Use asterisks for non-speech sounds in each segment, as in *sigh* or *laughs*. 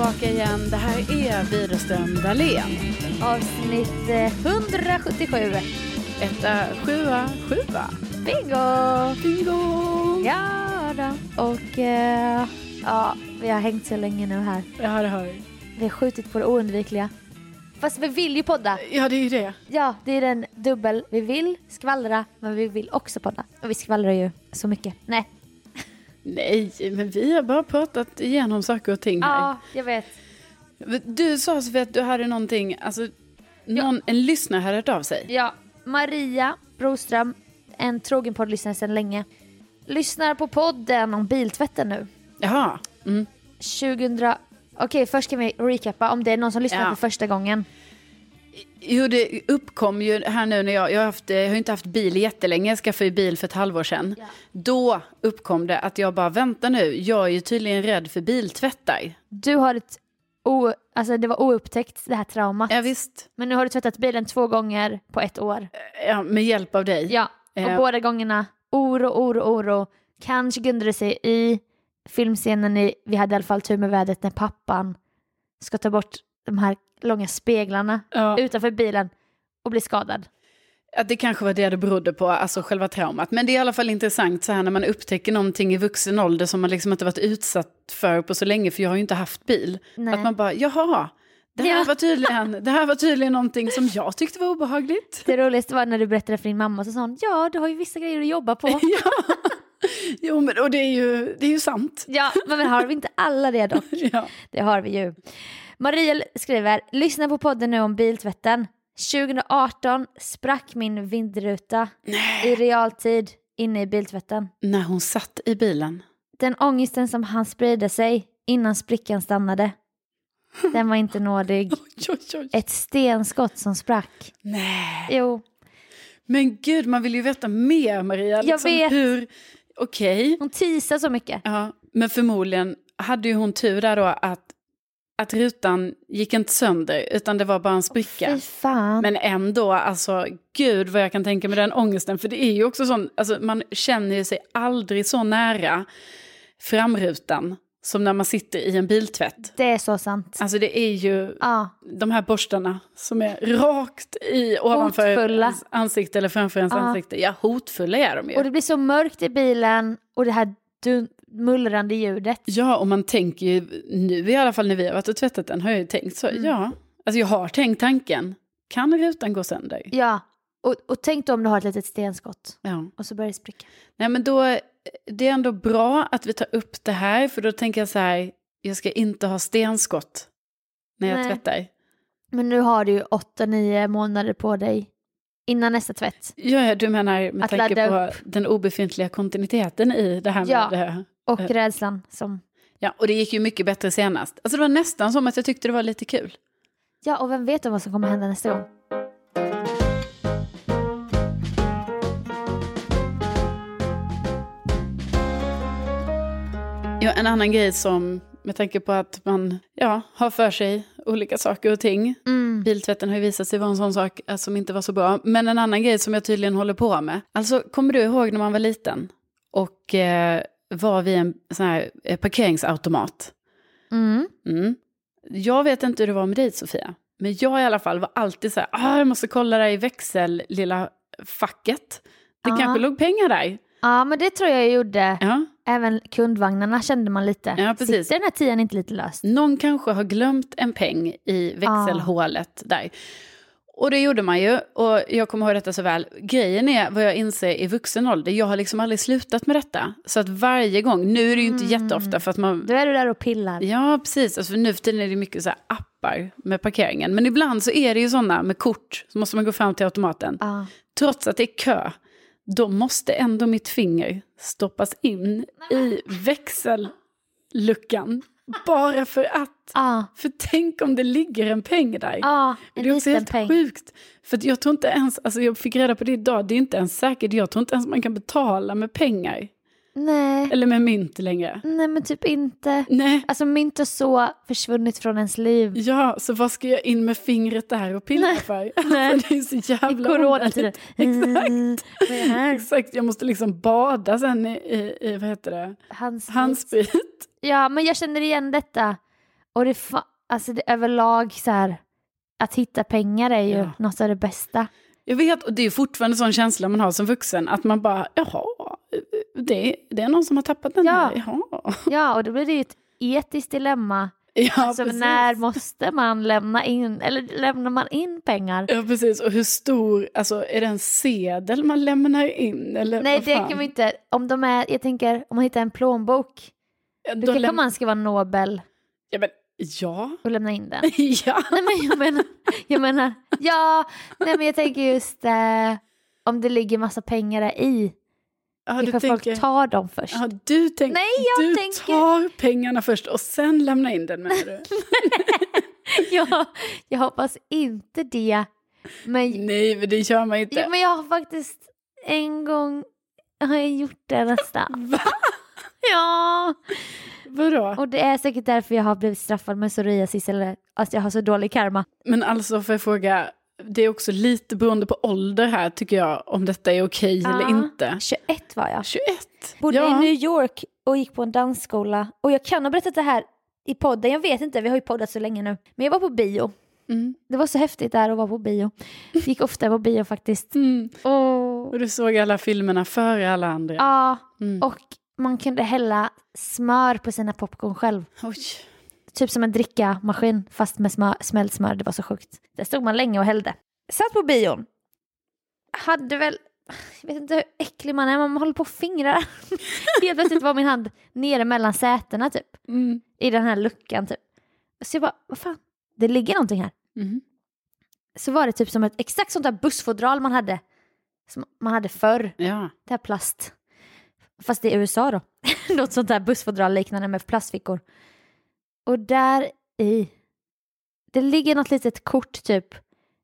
tillbaka igen. Det här är Widerström Dahlén. Avsnitt eh, 177. Etta, sjua, sjua. Bingo! Bingo! Ja då. Och eh, ja, vi har hängt så länge nu här. Ja, det har vi. Vi har skjutit på det oundvikliga. Fast vi vill ju podda. Ja, det är ju det. Ja, det är en dubbel. Vi vill skvallra, men vi vill också podda. Och vi skvallrar ju så mycket. Nej. Nej, men vi har bara pratat igenom saker och ting här. Ja, jag vet. Du sa Sofie att du hade någonting, alltså någon, en lyssnare hade hört av sig. Ja, Maria Broström, en trogen poddlyssnare sedan länge, lyssnar på podden om biltvätten nu. Jaha. Mm. 2000... Okej, först kan vi recappa om det är någon som lyssnar Ja. för första gången. Jo, det uppkom ju här nu när jag, jag, har haft, jag har inte haft bil jättelänge, jag skaffade ju bil för ett halvår sedan. Ja. Då uppkom det att jag bara, vänta nu, jag är ju tydligen rädd för biltvättar. Du har ett... O, alltså det var oupptäckt det här traumat. Ja, visst, Men nu har du tvättat bilen två gånger på ett år. ja, med hjälp av dig. Ja, och Eh. båda gångerna oro, oro, oro. Kanske grundade det sig i filmscenen i Vi hade i alla fall tur med vädret när pappan ska ta bort de här långa speglarna Ja. utanför bilen och bli skadad. Att det kanske var det det berodde på, alltså själva traumat. Men det är i alla fall intressant så här när man upptäcker någonting i vuxen ålder som man liksom inte varit utsatt för på så länge, för jag har ju inte haft bil. Nej. Att man bara, jaha, det här, Ja. var tydligen, *laughs* det här var tydligen någonting som jag tyckte var obehagligt. Det roligaste var när du berättade för din mamma så sa hon ja du har ju vissa grejer att jobba på. *laughs* ja. Jo, men och det är ju, det är ju sant. ja, men men har vi inte alla det dock? *laughs* Ja. Det har vi ju. Maria skriver, lyssna på podden nu om biltvätten. 2018 sprack min vindruta i realtid inne i biltvätten. När hon satt i bilen. Den ångesten som han sprida sig innan sprickan stannade. *laughs* Den var inte nådig. Oj, oj, oj. Ett stenskott som sprack. Nej. Jo, Men gud, man vill ju veta mer Maria. Jag vet. Hur, okej. hon teasar så mycket. Ja, men förmodligen hade ju hon tur där då att, att rutan gick inte sönder, utan det var bara en spricka. Fan. Men ändå, alltså gud vad jag kan tänka mig den ångesten. För det är ju också sån, alltså man känner ju sig aldrig så nära framrutan som när man sitter i en biltvätt. Det är så sant. Alltså det är ju Ja, de här borstarna som är rakt i ovanför Hotfulla. ens ansikte eller framför ens Ja. ansikte. Ja, hotfulla är de ju. och det blir så mörkt i bilen och det här dun- mullrande ljudet. Ja, och man tänker ju nu i alla fall när vi har varit och tvättat den har jag ju tänkt så, Mm. ja. Alltså jag har tänkt tanken, kan rutan gå sönder? Ja, och, och tänk då om du har ett litet stenskott Ja. och så börjar det spricka. Nej men då, det är ändå bra att vi tar upp det här, för då tänker jag så här, jag ska inte ha stenskott när jag Nej. tvättar. Men nu har du ju 8-9 månader på dig innan nästa tvätt. Ja, ja, du menar med Att tanke på den obefintliga kontinuiteten i det här med Ja. det. Och Eh. rädslan som... Ja, och det gick ju mycket bättre senast. Alltså det var nästan som att jag tyckte det var lite kul. Ja, och vem vet vad som kommer hända nästa gång? Ja, en annan grej som, med tanke på att man ja, har för sig olika saker och ting. Mm. Biltvätten har ju visat sig vara en sån sak eh, som inte var så bra. Men en annan grej som jag tydligen håller på med. Alltså, kommer du ihåg när man var liten och eh, var vid en sån här eh, parkeringsautomat? Mm. Mm. Jag vet inte hur det var med dig Sofia. Men jag i alla fall var alltid så här, ah, jag måste kolla där i växel, lilla facket. Det Ja. kanske låg pengar där. Ja, men det tror jag jag gjorde. Ja. Även kundvagnarna kände man lite. Ja, precis. Sitter den här tian inte lite löst? Någon kanske har glömt en peng i växelhålet där. Och det gjorde man ju, och jag kommer ihåg detta så väl. Grejen är vad jag inser i vuxen ålder, jag har liksom aldrig slutat med detta. Så att varje gång, nu är det ju inte jätteofta för att man... Då är du där och pillar. Ja, precis. Alltså, för nu för tiden är det mycket så här appar med parkeringen. Men ibland så är det ju sådana med kort, så måste man gå fram till automaten. Ja. Trots att det är kö, då måste ändå mitt finger stoppas in i växelluckan. Bara för att. Ja, För tänk om det ligger en peng där. ja en det är också helt peng. sjukt. För jag tror inte ens, alltså jag fick reda på det idag, det är inte ens säkert, jag tror inte ens man kan betala med pengar. Nej. Eller med mynt längre. Nej, men typ inte. Nej, Alltså mynt har så försvunnit från ens liv. ja, så vad ska jag in med fingret där och pilla Nej. för? *laughs* Nej. Alltså, det är så I jävla coronatiden. onödigt. *laughs* Exakt. *laughs* Här? Exakt, jag måste liksom bada sen i, i, i vad heter det, Hans, handsprit. Ja, men jag känner igen detta. Och det, alltså det överlag så här, att hitta pengar är ju Ja. något av det bästa. Jag vet, och det är fortfarande en sån känsla man har som vuxen, att man bara, jaha, det, det är någon som har tappat den Ja. här, jaha. *laughs* Ja, och då blir det ju ett etiskt dilemma. Ja, alltså precis. när måste man lämna in, eller lämnar man in pengar? Ja, precis. Och hur stor, alltså är det en sedel man lämnar in? Eller Nej, det kan vi inte. Om de är, jag tänker, om man hittar en plånbok, Ja, då då kanske läm- man ska vara Nobel ja, men, ja. och lämna in den. *laughs* ja. Nej men jag menar, jag menar, ja, nej men jag tänker just eh, om det ligger massa pengar där i. ja du folk tänker, tar dem först. ja, du tänker, Nej, jag du tänker- tar pengarna först och sen lämnar in den menar du? *laughs* jag, jag hoppas inte det. Men, Nej, men det gör man inte. ja, men jag har faktiskt en gång har jag gjort det nästan. Va? Ja, Vadå? och det är säkert därför jag har blivit straffad med psoriasis eller att jag har så dålig karma. Men alltså får jag fråga, det är också lite beroende på ålder här tycker jag, om detta är okej Ja. eller inte. 21 var jag. 21? Bodde ja. i New York och gick på en dansskola. Och jag kan ha berättat det här i podden, jag vet inte, vi har ju poddat så länge nu. Men jag var på bio. Mm. Det var så häftigt där att vara på bio. Gick ofta på bio faktiskt. Mm. Och, Och du såg alla filmerna före alla andra? ja, Mm. och man kunde hälla smör på sina popcorn själv. Oj. Typ som en drickamaskin fast med smör, smält smör. Det var så sjukt. Där stod man länge och hällde. Satt på bion. Hade väl, jag vet inte hur äcklig man är, man håller på och fingrar. *laughs* Helt plötsligt var min hand nere mellan sätena typ. Mm. I den här luckan typ. Så jag bara, vad fan, det ligger någonting här. Mm. Så var det typ som ett exakt sånt där bussfodral man hade. Som man hade förr. Ja. Det här plast. Fast det är USA då. *laughs* Något sånt där bussfodral liknande med plastfickor. Och där i, det ligger något litet kort typ.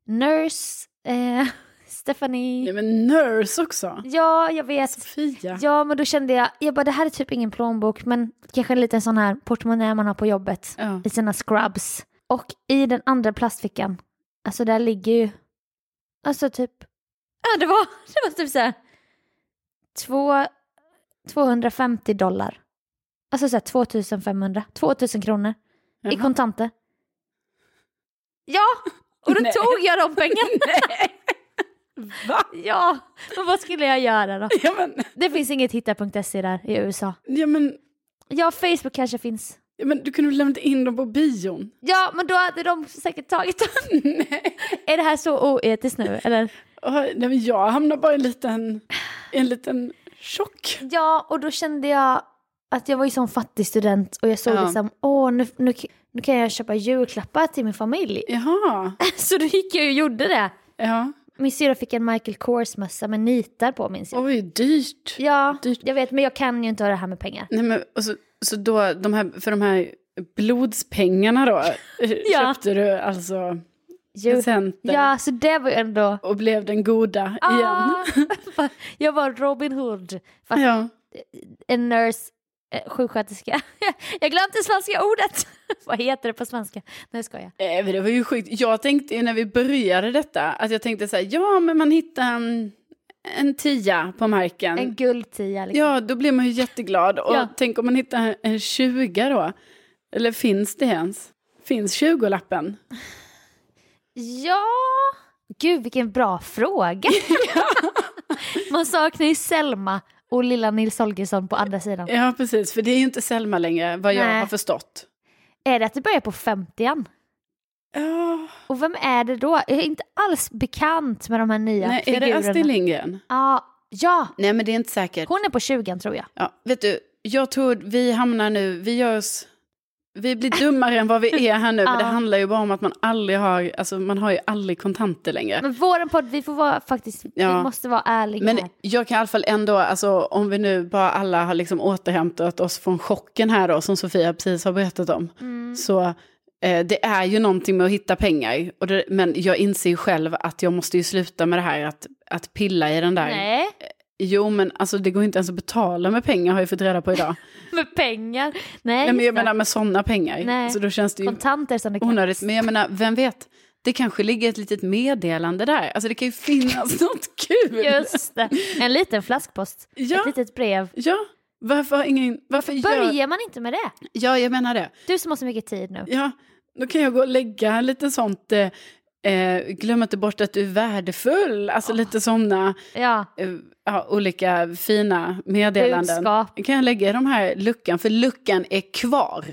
Nurse, eh, *laughs* Stephanie. Nej men nurse också. Ja, jag vet. Sofia. Ja, men då kände jag, jag bara det här är typ ingen plånbok men kanske en liten sån här portmonnä man har på jobbet. Ja. I sina scrubs. Och i den andra plastfickan, alltså där ligger ju, alltså typ, ja det var, *laughs* det var typ så här, två, 250 dollar. Alltså så här 2500, 2000 kronor i Jaha. kontanter. Ja, och då *laughs* Nej. tog jag de pengarna. *laughs* Va? Ja, men vad skulle jag göra då? Ja men, Det finns inget hitta.se där i USA. ja, men, Ja, Facebook kanske finns. ja, men du kunde väl lämnat in dem på bion? Ja, men då hade de säkert tagit dem. *laughs* Nej. Är det här så oetiskt nu, eller? Nej men jag hamnar bara i en liten, i en liten chock. Ja, och då kände jag att jag var ju sån fattig student och jag såg Ja. liksom, åh, nu, nu, nu kan jag köpa julklappar till min familj. *laughs* Jaha. Så då gick jag och gjorde det. Ja. Min syrra fick en Michael Kors-mössa med nitar på minns jag. Oj, dyrt. Ja, dyrt. jag vet, men jag kan ju inte ha det här med pengar. Nej, men, och så, så då, de här, för de här blodspengarna då, *laughs* Ja. köpte du alltså. Presenter Ja, så det var ju ändå... och blev den goda igen? Ah, *laughs* jag var Robin Hood, fast Ja. en nurse, eh, sjuksköterska. *laughs* jag glömde svenska ordet. *laughs* Vad heter det på svenska? Nej, ska jag. Eh, men Det var ju sjukt. Jag tänkte ju när vi började detta, att jag tänkte så här, ja men man hittar en, en tia på marken. En guldtia liksom. Ja, då blir man ju jätteglad. Och Ja. tänk om man hittar en 20 då? Eller finns det ens? Finns 20-lappen? Ja, gud vilken bra fråga. *laughs* Man saknar ju Selma och lilla Nils Holgersson på andra sidan. Ja, precis. För det är ju inte Selma längre, vad jag Nej. har förstått. Är det att det börjar på 50 Ja, Och vem är det då? Jag är inte alls bekant med de här nya nej, är figurerna. det Astrid Lindgren? Ja, ja, Nej, men det är inte säkert. hon är på 20 tror jag. Ja, vet du, jag tror vi hamnar nu, vi gör oss, vi blir dummare än vad vi är här nu, men det *laughs* handlar ju bara om att man aldrig har, alltså man har ju aldrig kontanter längre. Men våran podd, vi får vara faktiskt, vi Ja. måste vara ärliga Men här. jag kan i alla fall ändå, alltså om vi nu bara alla har liksom återhämtat oss från chocken här då, som Sofia precis har berättat om, Mm. så eh, det är ju någonting med att hitta pengar. Och det, men jag inser ju själv att jag måste ju sluta med det här att, att pilla i den där. Nej, Jo, men alltså det går inte ens att betala med pengar har jag fått reda på idag. *laughs* med pengar. Nej, Nej, men jag menar med sådana pengar. Nej. Så då känns det ju kontanter som det kallas. onödigt. Men jag menar, vem vet? Det kanske ligger ett litet meddelande där. Alltså det kan ju finnas *laughs* något kul. Just det, en liten flaskpost, Ja. ett litet brev. Ja, Varför har ingen... Varför gör... Börjar man inte med det? Ja, jag menar det. Du som har så mycket tid nu. Ja, då kan jag gå och lägga lite sånt... Eh, eh, glöm inte bort att du är värdefull. Alltså lite sådana Ja, eh, ja, olika fina meddelanden. budskap. kan jag lägga i de här luckan, för luckan är kvar.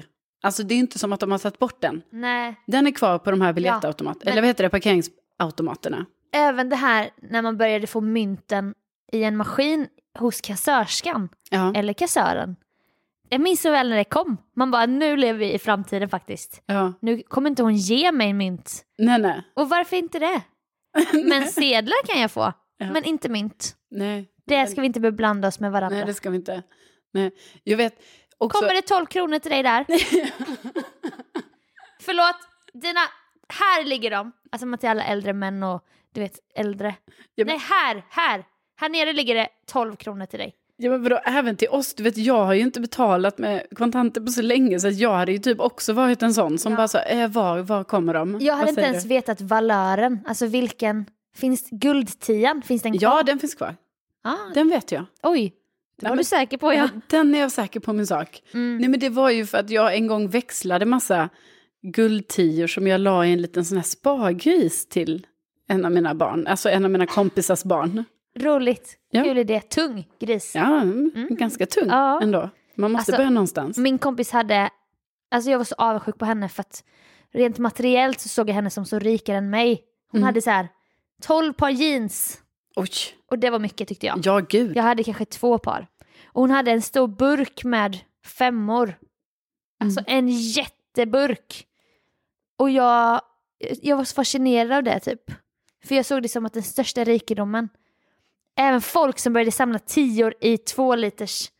Alltså det är inte som att de har tagit bort den. Nej. Den är kvar på de här biljettautomaterna, men- eller vad heter det, parkeringsautomaterna. Även det här när man började få mynten i en maskin hos kassörskan Ja, eller kassören. Jag minns så väl när det kom. Man bara, nu lever vi i framtiden faktiskt. ja. Nu kommer inte hon ge mig mynt. Nej, nej. Och varför inte det? *laughs* Men sedlar kan jag få, Ja. men inte mynt. nej. Det ska vi inte beblanda oss med varandra. Nej, det ska vi inte. Nej. Jag vet också... Kommer det 12 kronor till dig där? *laughs* Förlåt, dina... Här ligger de. Alltså man till alla äldre män och du vet äldre. Ja, men- Nej, här, här. Här nere ligger det 12 kronor till dig. Ja, men vadå, även till oss? Du vet, jag har ju inte betalat med kontanter på så länge så jag hade ju typ också varit en sån som Ja. bara så, eh, var, var kommer de? Jag hade inte ens du? vetat valören. Alltså vilken... Finns guldtian? Finns den kvar? Ja, den finns kvar. Ah, Den vet jag. oj, det Nej, var men- du säker på ja. Den är jag säker på min sak. Mm. Nej men det var ju för att jag en gång växlade massa guldtior som jag la i en liten sån här spargris till en av mina barn, alltså en av mina kompisars barn. Roligt. Ja. Kul idé. Tung gris. Ja, mm, ganska tung Ja. ändå. Man måste Alltså, börja någonstans. Min kompis hade, alltså jag var så avundsjuk på henne för att rent materiellt så såg jag henne som så rikare än mig. Hon Mm. hade så här 12 par jeans Oj, och det var mycket tyckte jag. ja gud. Jag hade kanske två par. Och hon hade en stor burk med femmor. Alltså Mm. en jätteburk. Och jag, jag var så fascinerad av det typ. För jag såg det som att den största rikedomen. Även folk som började samla tior i två liters,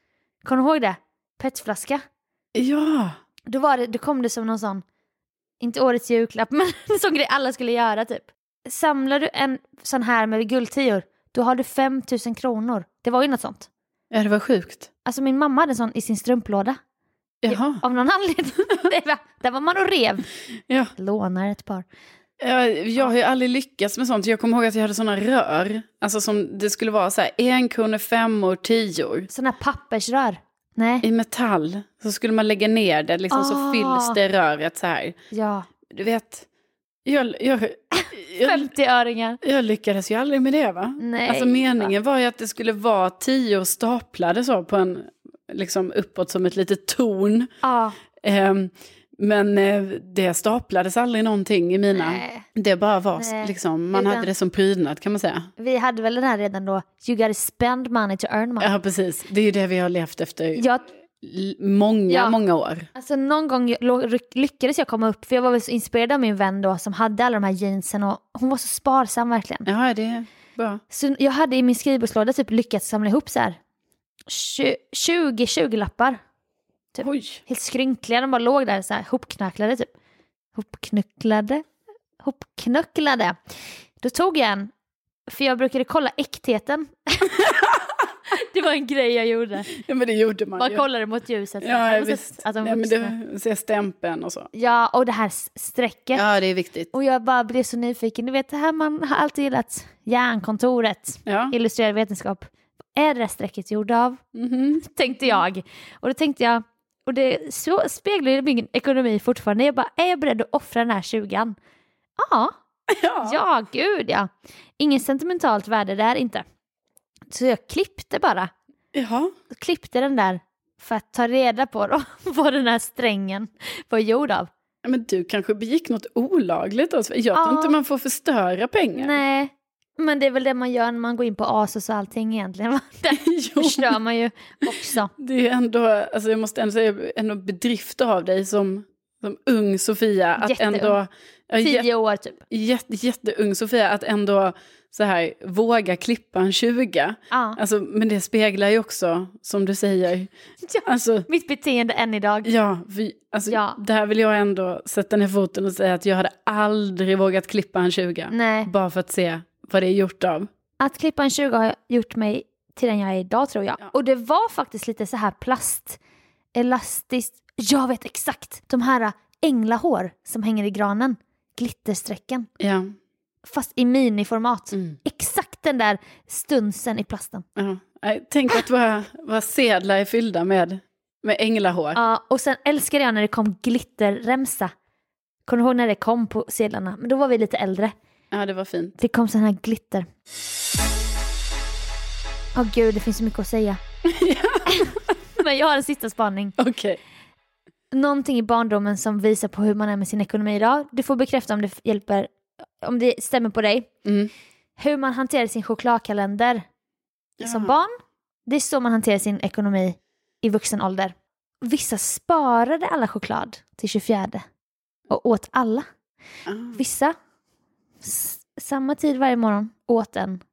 kommer du ihåg det? Petflaska. Ja, Då, var det, då kom det som någon sån, inte årets julklapp, *laughs* men en sån grej alla skulle göra typ. Samlar du en sån här med guldtior, då har du 5000 kronor. Det var ju något sånt. ja det var sjukt. Alltså min mamma hade en sån i sin strumplåda. Jaha, Av någon anledning. *laughs* Det var, där var man och rev. ja. Lånar ett par. Ja, Jag har ju aldrig lyckats med sånt. Jag kommer ihåg att jag hade såna rör. Alltså som det skulle vara så här, en kronor, femmor, tior. Såna här pappersrör. Nej. I metall. Så skulle man lägga ner det, liksom, så Ah. fylls det röret så här. Ja. Du vet, jag, jag, jag, 50-öringar. jag lyckades ju aldrig med det va? Nej. Alltså meningen var ju att det skulle vara tio staplade så på en, liksom uppåt som ett litet torn. Ja. Ehm, men eh, det staplades aldrig någonting i mina. Nej. Det bara var Nej. liksom, man Utan- hade det som prydnad kan man säga. Vi hade väl den här redan då, you gotta spend money to earn money. Ja precis, det är ju det vi har levt efter Jag, många, Ja. många år. alltså någon gång lyckades jag komma upp, för jag var väl så inspirerad av min vän då som hade alla de här jeansen och hon var så sparsam verkligen. Ja, det är bra. Så jag hade i min skrivbordslåda typ lyckats samla ihop så här 20 20-lappar. Typ. Oj. Helt skrynkliga, de bara låg där så här hopknacklade typ. Hopknucklade? Hopknucklade. Då tog jag en, för jag brukade kolla äktheten. *laughs* det var en grej jag gjorde. Ja men det gjorde man, Man ju. kollade mot ljuset. Ja, ja visst. Att de ja, men du ser stämpeln och så. ja, och det här strecket. Ja, det är viktigt. Och jag bara blev så nyfiken. Du vet, det här man har alltid gillat. Järnkontoret, Ja. illustrerad vetenskap. Är det där strecket gjort av? Mhm. *laughs* Tänkte jag. Och då tänkte jag, och det så speglar min ekonomi fortfarande. Jag bara, är jag beredd att offra den här tjugan? Ja, Ja. *laughs* ja, gud ja. Ingen sentimentalt värde där inte. Så jag klippte bara. Jaha. Klippte den där för att ta reda på då, *laughs* vad den här strängen var gjord av. Men du kanske begick något olagligt. Alltså. Jag Ja. tror inte man får förstöra pengar. Nej, men det är väl det man gör när man går in på Asos och allting egentligen. *laughs* Där *laughs* Jo, förstör man ju också. det är ändå, alltså jag måste ändå säga, ändå bedrift av dig som, som ung Sofia. Att Jätteung. ändå, ja, Tio år typ. jätte, jätteung Sofia, att ändå så här, våga klippa en 20. Ja. Alltså, men det speglar ju också, som du säger, *laughs* Ja. alltså, Mitt beteende än idag. Ja, vi, alltså, Ja. där vill jag ändå sätta ner foten och säga att jag hade aldrig vågat klippa en 20. Nej. Bara för att se vad det är gjort av. Att klippa en 20 har gjort mig till den jag är idag tror jag. Ja. Och det var faktiskt lite så här plast, elastiskt. Jag vet exakt. De här änglahår som hänger i granen. Glittersträcken. Ja, Fast i miniformat. mm. Exakt den där stunsen i plasten. ja. Tänk att våra, våra sedlar är fyllda med, med änglahår. Ja, och sen älskade jag när det kom glitterremsa. Kommer du ihåg när det kom på sedlarna? Men då var vi lite äldre. Ja, det var fint. Det kom sån här glitter. Åh gud, det finns så mycket att säga. *laughs* Men jag har en sista spaning. Okej. Någonting i barndomen som visar på hur man är med sin ekonomi idag. Du får bekräfta om det hjälper, om det stämmer på dig. Mm. Hur man hanterar sin chokladkalender som Jaha. barn. Det är så man hanterar sin ekonomi i vuxen ålder. Vissa sparade alla choklad till 24 och åt alla. Ah. Vissa, samma tid varje morgon, åt en.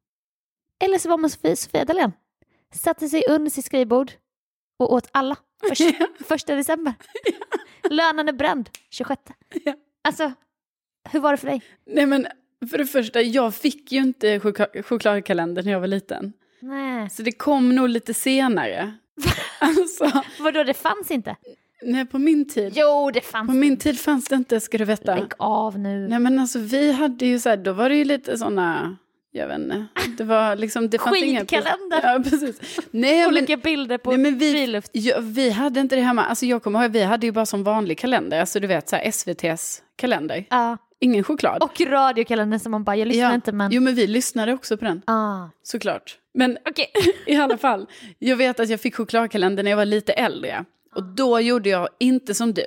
Eller så var man Sofia, Sofia Dalén. Satte sig under sitt skrivbord och åt alla. Först, *laughs* första december. *laughs* Lönen är bränd, 26. Ja. Alltså, hur var det för dig? Nej men för det första, jag fick ju inte chokla- chokladkalender när jag var liten. Nej. Så det kom nog lite senare. *laughs* alltså, Vadå, det fanns inte? Nej på min tid. Jo, det fanns. På min tid fanns det inte, ska du veta. Lägg av nu. Nej men alltså vi hade ju så här, då var det ju lite sådana, jag vet inte, det var liksom, det fanns. Skitkalender. Ja precis. Nej men, Olika bilder på nej, men vi, friluft. ja, vi hade inte det hemma, alltså jag kommer ihåg, vi hade ju bara som vanlig kalender, alltså du vet så här SVTs kalender, Ja. ingen choklad. Och radiokalendern som man bara, jag lyssnar ja. inte men... Jo men vi lyssnade också på den, Ah. såklart. Men Okej. *laughs* i alla fall, jag vet att jag fick chokladkalender när jag var lite äldre. Och då gjorde jag inte som du.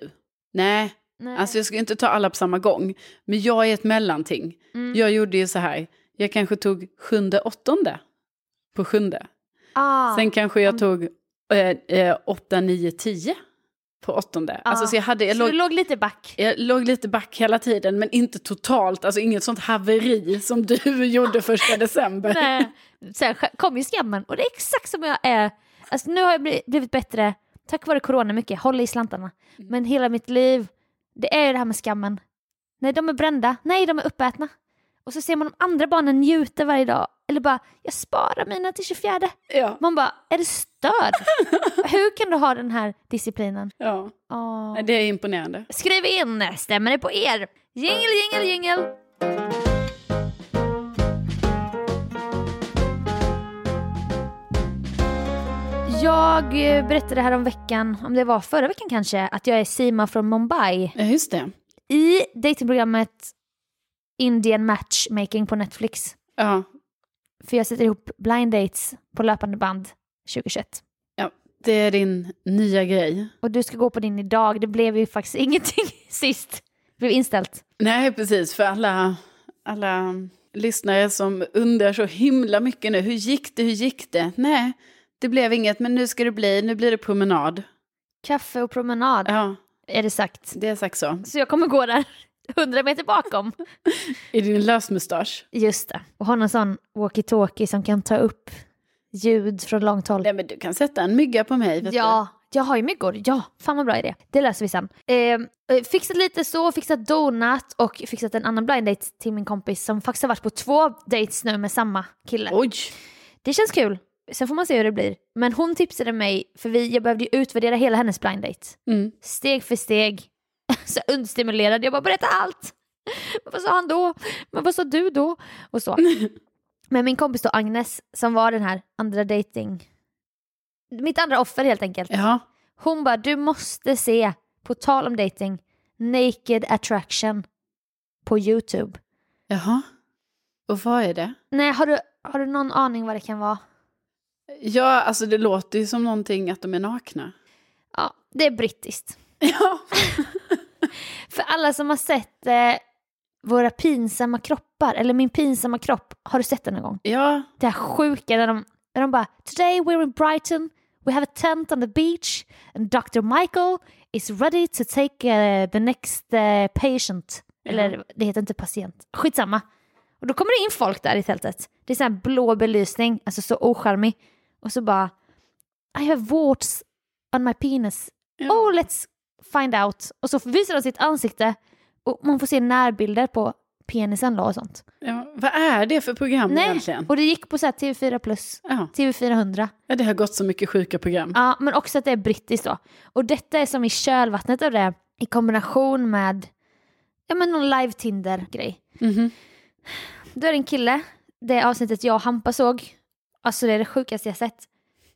Nej, Nej. alltså jag ska inte ta alla på samma gång. Men jag är ett mellanting. Mm. Jag gjorde ju så här, jag kanske tog sjunde, åttonde på sjunde. ah. Sen kanske jag tog eh, eh, åtta, nio, tio på åttonde. Alltså Ah. så jag, hade, jag, så du låg, lite back? jag låg lite back hela tiden, men inte totalt. Alltså inget sånt haveri som du *laughs* gjorde första december. Nej. Sen kom ju skammen och det är exakt som jag är. Alltså nu har jag bli- blivit bättre, tack vare corona mycket, hålla i slantarna. Mm. Men hela mitt liv, det är ju det här med skammen. Nej, de är brända. Nej, de är uppätna. Och så ser man de andra barnen njuta varje dag. Eller bara, jag sparar mina till 24. Ja. Man bara, är du störd? *laughs* Hur kan du ha den här disciplinen? ja, Åh. det är imponerande. Skriv in, stämmer det på er? Jingel, jingel, jingel. Jag eh, berättade här om veckan, om det var förra veckan kanske, att jag är Sima från Mumbai. Ja, just det. I datingprogrammet Indian Matchmaking på Netflix. Ja, För jag sätter ihop blind dates på löpande band 2021. ja, det är din nya grej. Och du ska gå på din idag, det blev ju faktiskt *laughs* ingenting sist. Det blev inställt. Nej, precis. För alla, alla lyssnare som undrar så himla mycket nu. Hur gick det? Hur gick det? Nej, det blev inget. Men nu ska det bli. Nu blir det promenad. Kaffe och promenad Ja, är det sagt. det är sagt så. Så jag kommer gå där *laughs* 100 meter bakom. *laughs* I din lösmustasch. Just det. Och ha någon sån walkie-talkie som kan ta upp ljud från långt håll. Nej, men du kan sätta en mygga på mig. Ja, jag har ju myggor. Ja, fan vad bra idé. Det löser vi sen. Eh, eh, fixat lite så, fixat donut och fixat en annan blind date till min kompis som faktiskt har varit på två dates nu med samma kille. du. Oj. Det känns kul. Sen får man se hur det blir. Men hon tipsade mig, för vi, jag behövde ju utvärdera hela hennes blind date. Mm. Steg för steg. *laughs* Så understimulerad. Jag bara berätta allt. Men vad sa han då? Men vad sa du då? Och så. *laughs* Men min kompis då Agnes, som var den här andra dating mitt andra offer helt enkelt. Ja. Hon bara, du måste se, på tal om dating, Naked Attraction på YouTube. Jaha. Och vad är det? Nej, har du, har du någon aning vad det kan vara? Ja, alltså det låter ju som någonting att de är nakna. Ja, det är brittiskt. *laughs* Ja. *laughs* För alla som har sett eh, våra pinsamma kroppar, eller min pinsamma kropp, har du sett den någon gång? Ja. Det här sjuka där de, där de bara Today we're in Brighton, we have a tent on the beach and Dr. Michael is ready to take eh, the next eh, patient. Eller det heter inte patient. Skitsamma. Och då kommer det in folk där i tältet. Det är sån här blå belysning, alltså så ocharmig. Och så bara I have warts on my penis. Ja. Oh let's find out. Och så visar de sitt ansikte och man får se närbilder på penisen då och sånt. ja. Vad är det för program Nej, egentligen? och det gick på så här TV4 plus, Ja. TV400. ja, det har gått så mycket sjuka program. Ja, men också att det är brittiskt då. Och detta är som i kölvattnet av det i kombination med ja, men någon live-Tinder-grej. Mhm. Då är det en kille, det avsnittet jag och Hampa såg, alltså det är det sjukaste jag sett.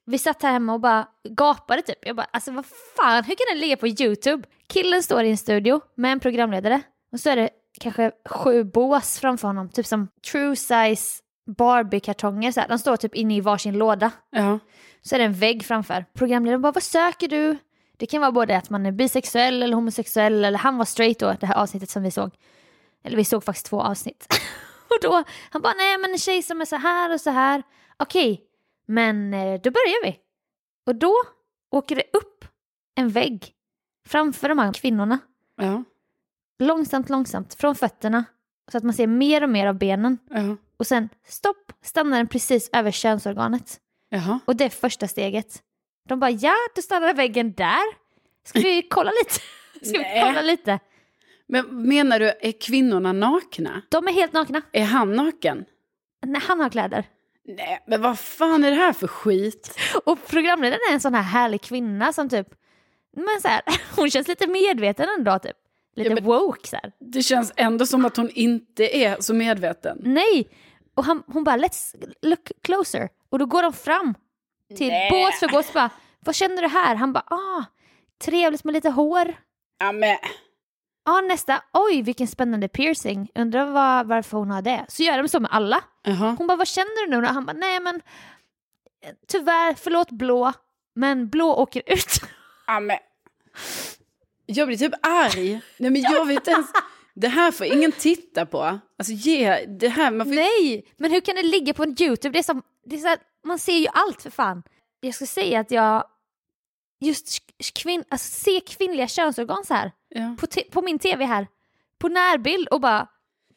vi satt här hemma och bara gapade typ. Jag bara, alltså vad fan, hur kan den ligga på YouTube? Killen står i en studio med en programledare och så är det kanske sju bås framför honom, typ som true size Barbie-kartonger så här. De står typ inne i varsin låda. Ja. Så är det en vägg framför. Programledaren bara, vad söker du? Det kan vara både att man är bisexuell eller homosexuell eller han var straight då, det här avsnittet som vi såg. Eller vi såg faktiskt två avsnitt. *laughs* och då, han bara, nej men en tjej som är så här och så här. Okej, men eh, då börjar vi. Och då åker det upp en vägg framför de här kvinnorna. Ja. Långsamt, långsamt, från fötterna. Så att man ser mer och mer av benen. Ja. Och sen stopp, stannar den precis över könsorganet. Jaha. Och det är första steget. De bara, ja, du stannar väggen där. Ska vi *laughs* kolla lite? *laughs* Ska Nej. vi kolla lite? Men menar du, är kvinnorna nakna? De är helt nakna. Är han naken? Nej, han har kläder. Nej, men vad fan är det här för skit? Och programledaren är en sån här härlig kvinna som typ, men så här, *laughs* hon känns lite medveten ändå typ. Lite Ja, woke så här. Det känns ändå som att hon inte är så medveten. Nej! Och han, hon bara, let's look closer. Och då går de fram till Nej. bås för bås bara, vad känner du här? Han bara, ah, trevligt med lite hår. Ja, men... Ja, nästa. Oj, vilken spännande piercing. Undrar vad, varför hon har det. Så gör de så med alla. Jaha. Hon bara, vad känner du nu? Och han bara, nej men eh, tyvärr, förlåt blå, men blå åker ut. Ja, men... Jag blir typ arg. Nej, men jag vet ens... Det här får ingen titta på. Alltså ge... Det här... Man får... nej, men hur kan det ligga på en YouTube? Det är som, det är så här, man ser ju allt för fan. Jag ska säga att jag just kvinn, alltså, se kvinnliga könsorgan så här Ja. på, på min tv här, på närbild och bara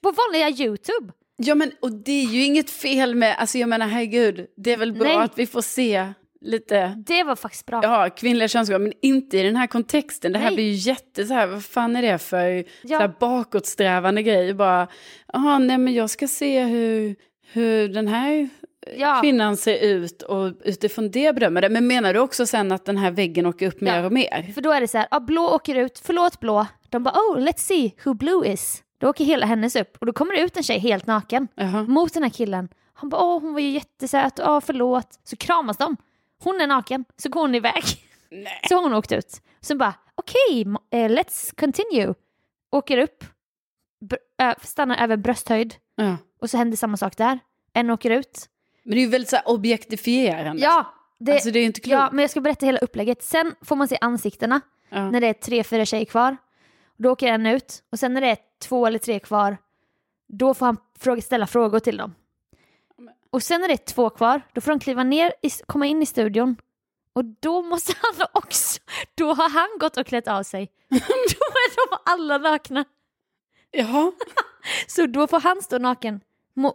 på vanliga YouTube. ja, men och det är ju inget fel med... Alltså jag menar, herregud. Det är väl bra Nej. att vi får se lite... Det var faktiskt bra. Ja, kvinnliga könsorgan, men inte i den här kontexten. Det här Nej. blir ju jätte så här, vad fan är det för Ja. så här bakåtsträvande grej? Bara, jaha, nej men jag ska se hur, hur den här Ja. kvinnan ser ut och utifrån det bedömer det. Men menar du också sen att den här väggen åker upp mer Ja. och mer? För då är det så här, ja, blå åker ut, förlåt blå. De bara, oh let's see who blue is. Då åker hela hennes upp och då kommer det ut en tjej helt naken Jaha. mot den här killen. Han bara, åh hon var ju jättesöt, åh förlåt. Så kramas de. Hon är naken, så går hon iväg. Nej. Så hon åkt ut. Sen bara, okej, m- eh, let's continue. Åker upp, ö, stannar över brösthöjd Ja. och så händer samma sak där. En åker ut. Men det är ju väldigt så här objektifierande. Ja, det, Alltså det är ju inte klokt. ja, men jag ska berätta hela upplägget. Sen får man se ansiktena. Ja. när det är tre, fyra tjejer kvar. Då åker en ut och sen när det är två eller tre kvar då får han fråga, ställa frågor till dem. Och sen när det är två kvar då får de kliva ner, i, komma in i studion och då måste han *laughs* också, då har han gått och klätt av sig. *laughs* då är de alla nakna. Jaha. *laughs* Så då får han stå naken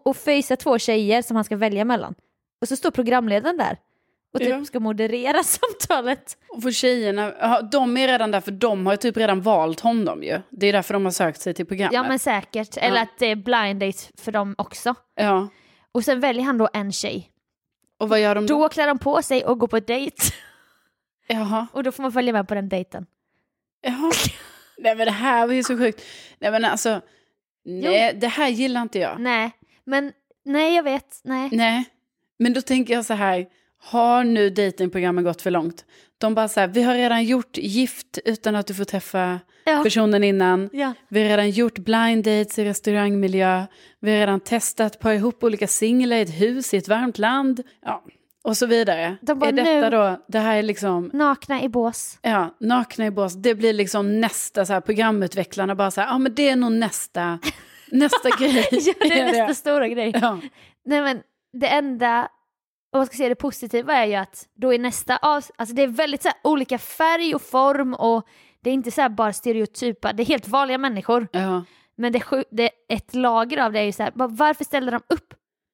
och fejsa två tjejer som han ska välja mellan. Och så står programledaren där och typ Ja. ska moderera *laughs* samtalet. Och för tjejerna, de är redan där för de har typ redan valt honom ju. Det är därför de har sökt sig till programmet. Ja men säkert, eller Ja. att det är blind date för dem också. ja. Och sen väljer han då en tjej. Och vad gör de då? Då klär de på sig och går på dejt. *laughs* Jaha. Och då får man följa med på den dejten. Jaha. Nej men det här var ju så sjukt. Nej men alltså, nej det här gillar inte jag. Nej, men nej jag vet, nej. Nej. Men då tänker jag så här, har nu dejtingprogrammen gått för långt? De bara så här, vi har redan gjort gift utan att du får träffa Ja. personen innan. Ja. Vi har redan gjort blind dates i restaurangmiljö. Vi har redan testat på ihop olika singlar i ett hus i ett varmt land. Ja, och så vidare. De bara, är detta nu- då, det här är liksom, Nakna i bås. ja, nakna i bås. Det blir liksom nästa så här, programutvecklarna bara så här, ja men det är nog nästa, *laughs* nästa *laughs* grej. ja, det är nästa stora grej. Ja. Nej men det enda, om man ska säga det positiva är ju att då är nästa av, alltså det är väldigt så här, olika färg och form och det är inte så här bara stereotypa, det är helt vanliga människor. ja. Men det, det ett lager av det är ju så här, varför ställde de upp?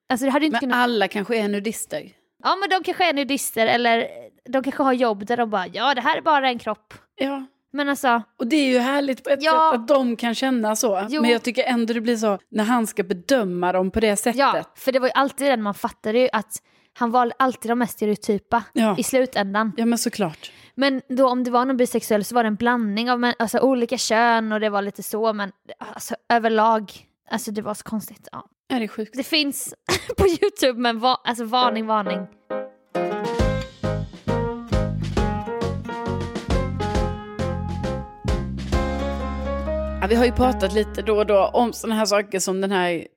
Alltså det hade inte Men kunnat... alla kanske är nudister. Ja men de kanske är nudister eller de kanske har jobb där de bara ja det här är bara en kropp. Ja. Men alltså, Och det är ju härligt på ett Ja. sätt att de kan känna så. Jo. Men jag tycker ändå det blir så när han ska bedöma dem på det sättet. ja, för det var ju alltid den man fattade ju att han valde alltid de mest stereotypa Ja. i slutändan. Ja men såklart. Men då om det var någon bisexuell så var det en blandning av alltså, olika kön och det var lite så men alltså, överlag, alltså det var så konstigt. Ja. Ja, det är sjukt. Det finns *laughs* på Youtube men va- alltså varning, varning. Vi har ju pratat lite då och då om sådana här saker som den här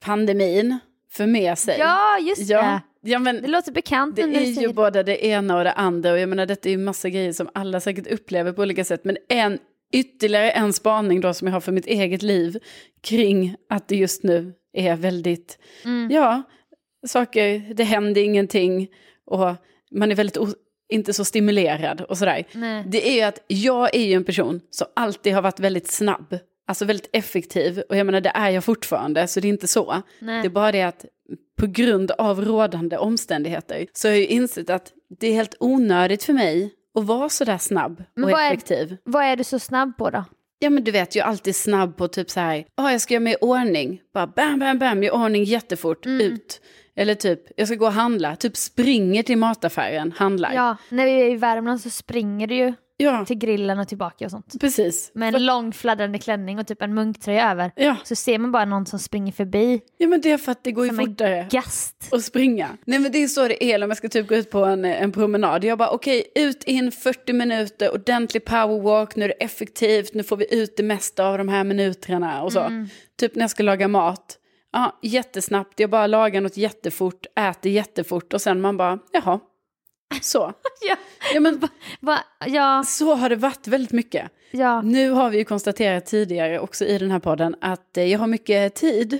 pandemin för med sig. Ja, just det. Ja, men Det låter bekant. det är ju både det ena och det andra och jag menar detta är ju massa grejer som alla säkert upplever på olika sätt. Men en ytterligare en spaning då som jag har för mitt eget liv kring att det just nu är väldigt, Mm. ja, saker, det händer ingenting och man är väldigt inte så stimulerad och sådär. Nej. Det är ju att jag är ju en person som alltid har varit väldigt snabb. Alltså väldigt effektiv. Och jag menar det är jag fortfarande, så det är inte så. Nej. Det är bara det att på grund av rådande omständigheter så har jag ju insett att det är helt onödigt för mig att vara sådär snabb Men och vad är- effektiv. Vad är du så snabb på då? Ja men du vet, jag är alltid snabb på typ så här, ja jag ska göra mig i ordning, bara bam bam bam, gör ordning jättefort, Mm. ut. Eller typ, jag ska gå och handla, typ springer till mataffären, handlar. Ja, när vi är i Värmland så springer du ju ja till grillen och tillbaka och sånt. precis. Med en lång fladdrande klänning och typ en munktröja över. Ja. Så ser man bara någon som springer förbi ja men det är för att det går ju som fortare. gast. och springa. Nej men det är så det är om jag ska typ gå ut på en, en promenad. Jag bara okej, ut in 40 minuter, ordentlig powerwalk, nu är det effektivt, nu får vi ut det mesta av de här minuterna och så. Mm. Typ när jag ska laga mat. Ja, jättesnabbt, jag bara lagar något jättefort, äter jättefort och sen man bara, jaha, så. *laughs* Ja. Ja men Va? Ja, så har det varit väldigt mycket. ja. Nu har vi ju konstaterat tidigare också i den här podden att eh, jag har mycket tid.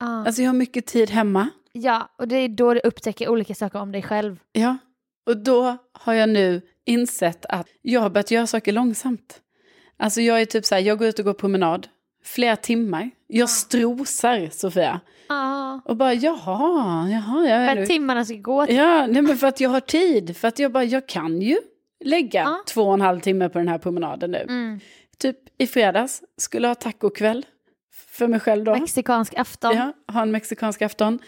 ja. Alltså jag har mycket tid hemma. ja, och det är då du upptäcker olika saker om dig själv. Ja, och då har jag nu insett att jag har börjat göra saker långsamt. Alltså jag är typ så här, jag går ut och går promenad, flera timmar. Jag strosar, Sofia. Ja. Och bara, jaha, jaha, jag För att timmarna ska gå till. Ja, nej men för att jag har tid. För att jag bara, jag kan ju lägga Ja. två och en halv timme på den här promenaden nu. Mm. Typ i fredags skulle jag ha tacokväll för mig själv då. Mexikansk afton. Ja, ha en mexikansk afton.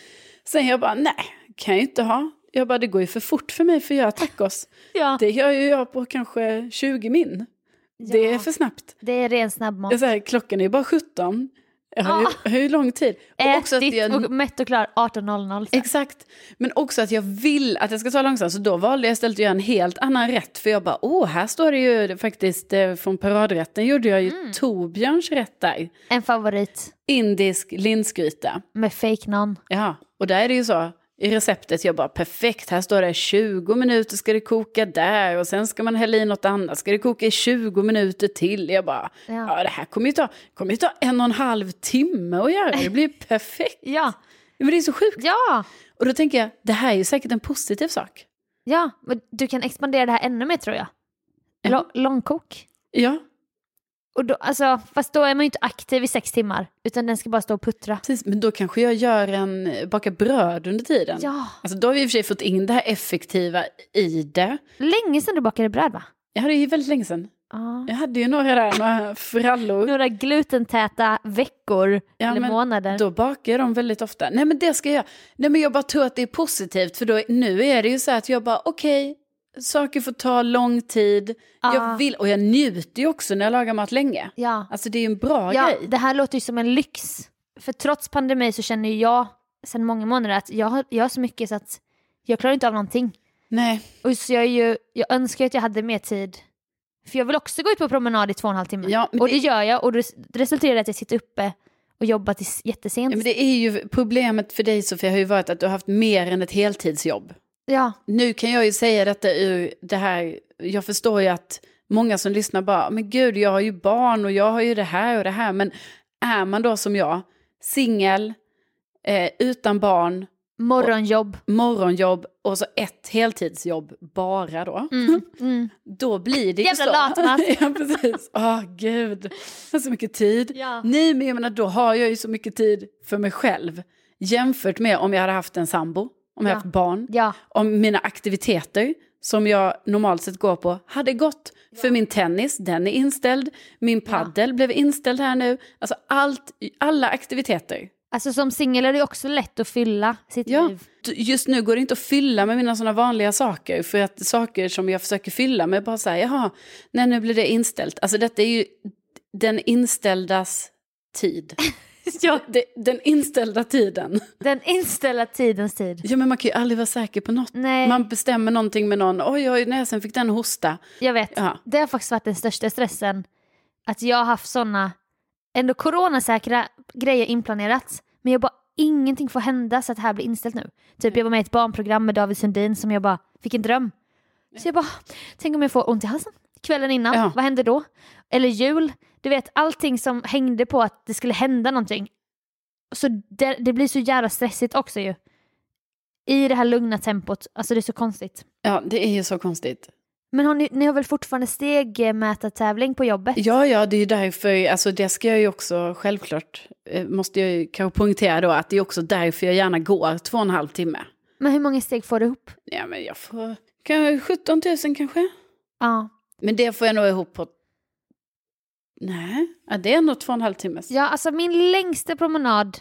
Sen jag bara, nej, kan jag inte ha. Jag bara, det går ju för fort för mig för att göra tacos. *laughs* Ja. Det gör ju jag på kanske 20 min. Det är för snabbt. Det är ren snabbmat. Jag säger, klockan är ju bara 17. Jag har, ju, har ju lång tid. Och också att Ätit jag, och mätt och klar 18.00. sen. exakt. Men också att jag vill att jag ska ta långsamt. Så då valde jag istället att göra en helt annan rätt. För jag bara, åh, här står det ju faktiskt eh, från paradrätten gjorde jag ju Mm. Torbjörns rätt där. En favorit Indisk linsgryta. med fake non. Ja, och där är det ju så. I receptet, jag bara perfekt, här står det 20 minuter ska det koka där och sen ska man hälla i något annat, ska det koka i 20 minuter till. Jag bara, Ja. ja, det här kommer ju, ta, kommer ju ta en och en halv timme att göra, det blir ju perfekt. *laughs* Ja, Men det är så sjukt. ja, Och då tänker jag, det här är ju säkert en positiv sak. ja. Men du kan expandera det här ännu mer tror jag. Ja. Lång- Långkok. Ja, Och då, alltså, fast då är man ju inte aktiv i sex timmar, utan den ska bara stå och puttra. precis. Men då kanske jag gör en, bakar bröd under tiden. Ja, Alltså då har vi i och för sig fått in det här effektiva i det. länge sedan du bakade bröd va? Ja, det är ju väldigt länge sedan. Ja. Jag hade ju några där, några frallor. Några glutentäta veckor Ja, eller men månader. Då bakar jag dem väldigt ofta. Nej men det ska jag göra. Nej men jag bara tror att det är positivt för då, nu är det ju så att jag bara okej, saker får ta lång tid. Ja. Jag vill, och jag njuter ju också när jag lagar mat länge. Ja, Alltså det är ju en bra ja grej. det här låter ju som en lyx. För trots pandemi så känner jag sedan många månader att jag har, jag har så mycket så att jag klarar inte av någonting. Nej, Och så jag, är ju, jag önskar att jag hade mer tid. För jag vill också gå ut på promenad i två och en halv timme. Ja, och det- det gör jag och det resulterar i att jag sitter uppe och jobbar tills jättesent. ja, men det är ju problemet för dig Sofia har ju varit att du har haft mer än ett heltidsjobb. Ja, Nu kan jag ju säga detta ur det här, jag förstår ju att många som lyssnar bara, men gud jag har ju barn och jag har ju det här och det här, men är man då som jag, singel, eh, utan barn, morgonjobb. morgonjobb och så ett heltidsjobb bara då, Mm, *laughs* mm. då blir det Jävla ju så. latmask. *laughs* ja, precis. Åh gud, jag har så mycket tid. Ja. Nej, men jag menar då har jag ju så mycket tid för mig själv jämfört med om jag hade haft en sambo, om jag Ja. haft barn Ja, om mina aktiviteter som jag normalt sett går på hade gått. För min tennis, den är inställd. Min paddel blev inställd här nu. Alltså allt, alla aktiviteter. alltså som singel är det också lätt att fylla sitt Ja. liv. Just nu går det inte att fylla med mina sådana vanliga saker. För att saker som jag försöker fylla med bara här, jaha, nej nu blir det inställt. Alltså detta är ju den inställdas tid. *laughs* *laughs* Ja. Det, den inställda tiden. Den inställda tidens tid. Ja men man kan ju aldrig vara säker på något. Nej, Man bestämmer någonting med någon, oj oj, näsen fick den hosta. jag vet. Ja. Det har faktiskt varit den största stressen. Att jag har haft såna ändå coronasäkra grejer inplanerat. Men jag bara, ingenting får hända så att det här blir inställt nu. Typ jag var med i ett barnprogram med David Sundin som jag bara fick en dröm. Så jag bara, tänk om jag får ont i halsen kvällen innan, Ja. vad händer då? Eller jul, du vet allting som hängde på att det skulle hända någonting. Så det, det blir så jävla stressigt också ju. I det här lugna tempot, alltså det är så konstigt. Ja, det är ju så konstigt. Men har ni, ni har väl fortfarande stegmätartävling på jobbet? Ja, ja, det är ju därför, alltså det ska jag ju också självklart, eh, måste jag ju kanske poängtera då, att det är också därför jag gärna går två och en halv timme. Men hur många steg får du ihop? Ja, men jag får, kanske 17 000 kanske. Ja. Men det får jag nog ihop på, nej, ja, det är ändå två och en halv timme. Ja, alltså min längsta promenad,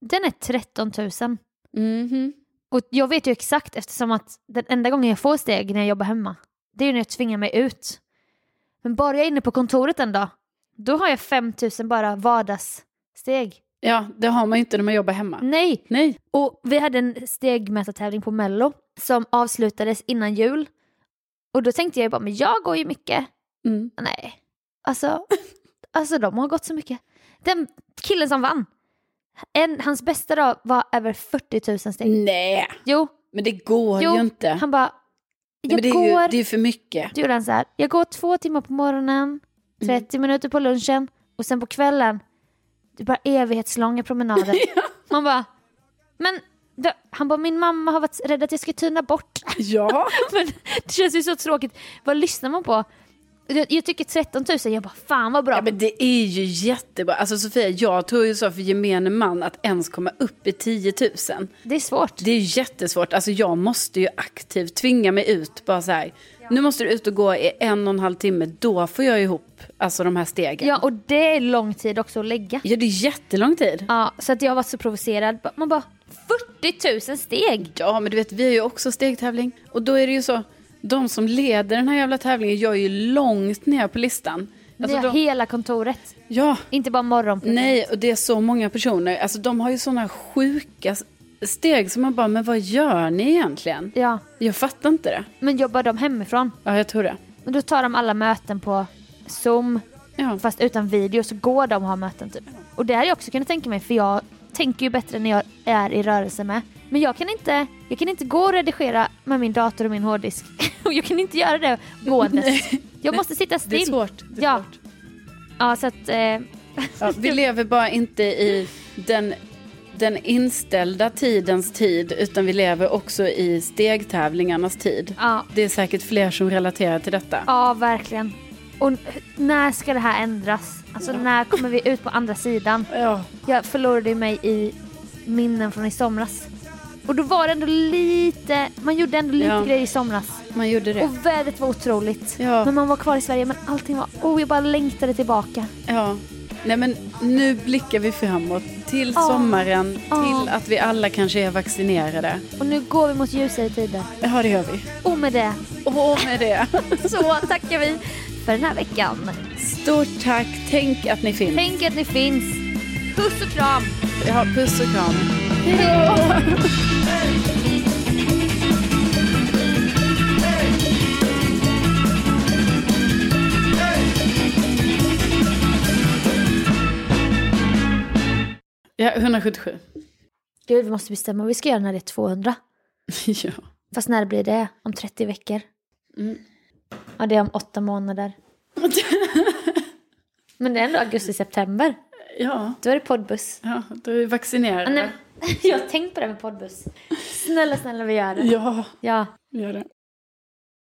den är 13 000. Mhm. Och jag vet ju exakt eftersom att den enda gången jag får steg när jag jobbar hemma, det är ju när jag tvingar mig ut. Men bara jag är inne på kontoret en dag, då har jag 5 000 bara vardagssteg. Ja, det har man ju inte när man jobbar hemma. Nej! Nej. Och vi hade en stegmätartävling på Mello som avslutades innan jul. Och då tänkte jag bara, men jag går ju mycket. Mm. Nej, alltså, alltså de har gått så mycket. Den killen som vann, en, hans bästa dag var över 40 000 steg. Nej, Jo, men det går Jo, ju inte. han bara, Nej, jag men det, är går, ju, det är ju för mycket. då gjorde han så här, jag går två timmar på morgonen, 30 minuter på lunchen och sen på kvällen, det är bara evighetslånga promenader. *laughs* Man bara, men då, han bara, min mamma har varit rädd att jag ska tyna bort. Ja. *laughs* men det känns ju så tråkigt. Vad lyssnar man på? Jag, jag tycker 13 000, jag bara, fan vad bra. Ja men det är ju jättebra. Alltså Sofia, jag tror ju så för gemene man att ens komma upp i 10 000. Det är svårt. Det är jättesvårt. Alltså jag måste ju aktivt tvinga mig ut. Bara så här. Nu måste du ut och gå i en och en halv timme. Då får jag ihop alltså de här stegen. Ja, och det är lång tid också att lägga. Ja, det är jättelång tid. Ja, så att jag varit så provocerad. Man bara, 40 000 steg! Ja, men du vet, vi har ju också stegtävling. Och då är det ju så, de som leder den här jävla tävlingen gör ju långt ner på listan. Alltså, det är de, hela kontoret. ja, Inte bara morgonprogrammet. nej, och det är så många personer. Alltså de har ju sådana sjuka steg som man bara, men vad gör ni egentligen? Ja, Jag fattar inte det. men jobbar de hemifrån? Ja, jag tror det. Men då tar de alla möten på Zoom, Ja, fast utan video, så går de och har möten typ. Och det hade jag också kunnat tänka mig, för jag tänker ju bättre när jag är i rörelse med. Men jag kan inte, jag kan inte gå och redigera med min dator och min hårddisk. *laughs* jag kan inte göra det gåendes. *laughs* Jag måste sitta det är still. svårt. Det är Ja. svårt. Ja, så att... Eh, Ja, *laughs* vi lever bara inte i den, den inställda tidens tid, utan vi lever också i stegtävlingarnas tid. ja, Det är säkert fler som relaterar till detta. ja, verkligen. Och när ska det här ändras? Alltså när kommer vi ut på andra sidan? Ja. Jag förlorade mig i minnen från i somras. Och då var det ändå lite, man gjorde ändå lite Ja. grejer i somras. Man gjorde det. Och vädret var otroligt. Ja. Men man var kvar i Sverige men allting var, oh jag bara längtade tillbaka. Ja. Nej men nu blickar vi framåt till Ja. sommaren, Ja. till att vi alla kanske är vaccinerade. Och nu går vi mot ljusare tider. Ja det gör vi. Och med det Och med det, *laughs* så tackar vi för den här veckan. stort tack. Tänk att ni finns. Tänk att ni finns. Puss och kram. Ja, puss och kram. *laughs* Ja, 177. Gud vi måste bestämma vad vi ska göra när det är 200. *laughs* ja. Fast när blir det? Om 30 veckor? Mm. Ja det är om åtta månader. *laughs* Men det är ändå augusti-september. ja, Då är det poddbuss. ja, då är vi vaccinerade. Nej, jag har tänkt på det med poddbuss. Snälla, snälla vi gör det. Ja, Ja. vi gör det.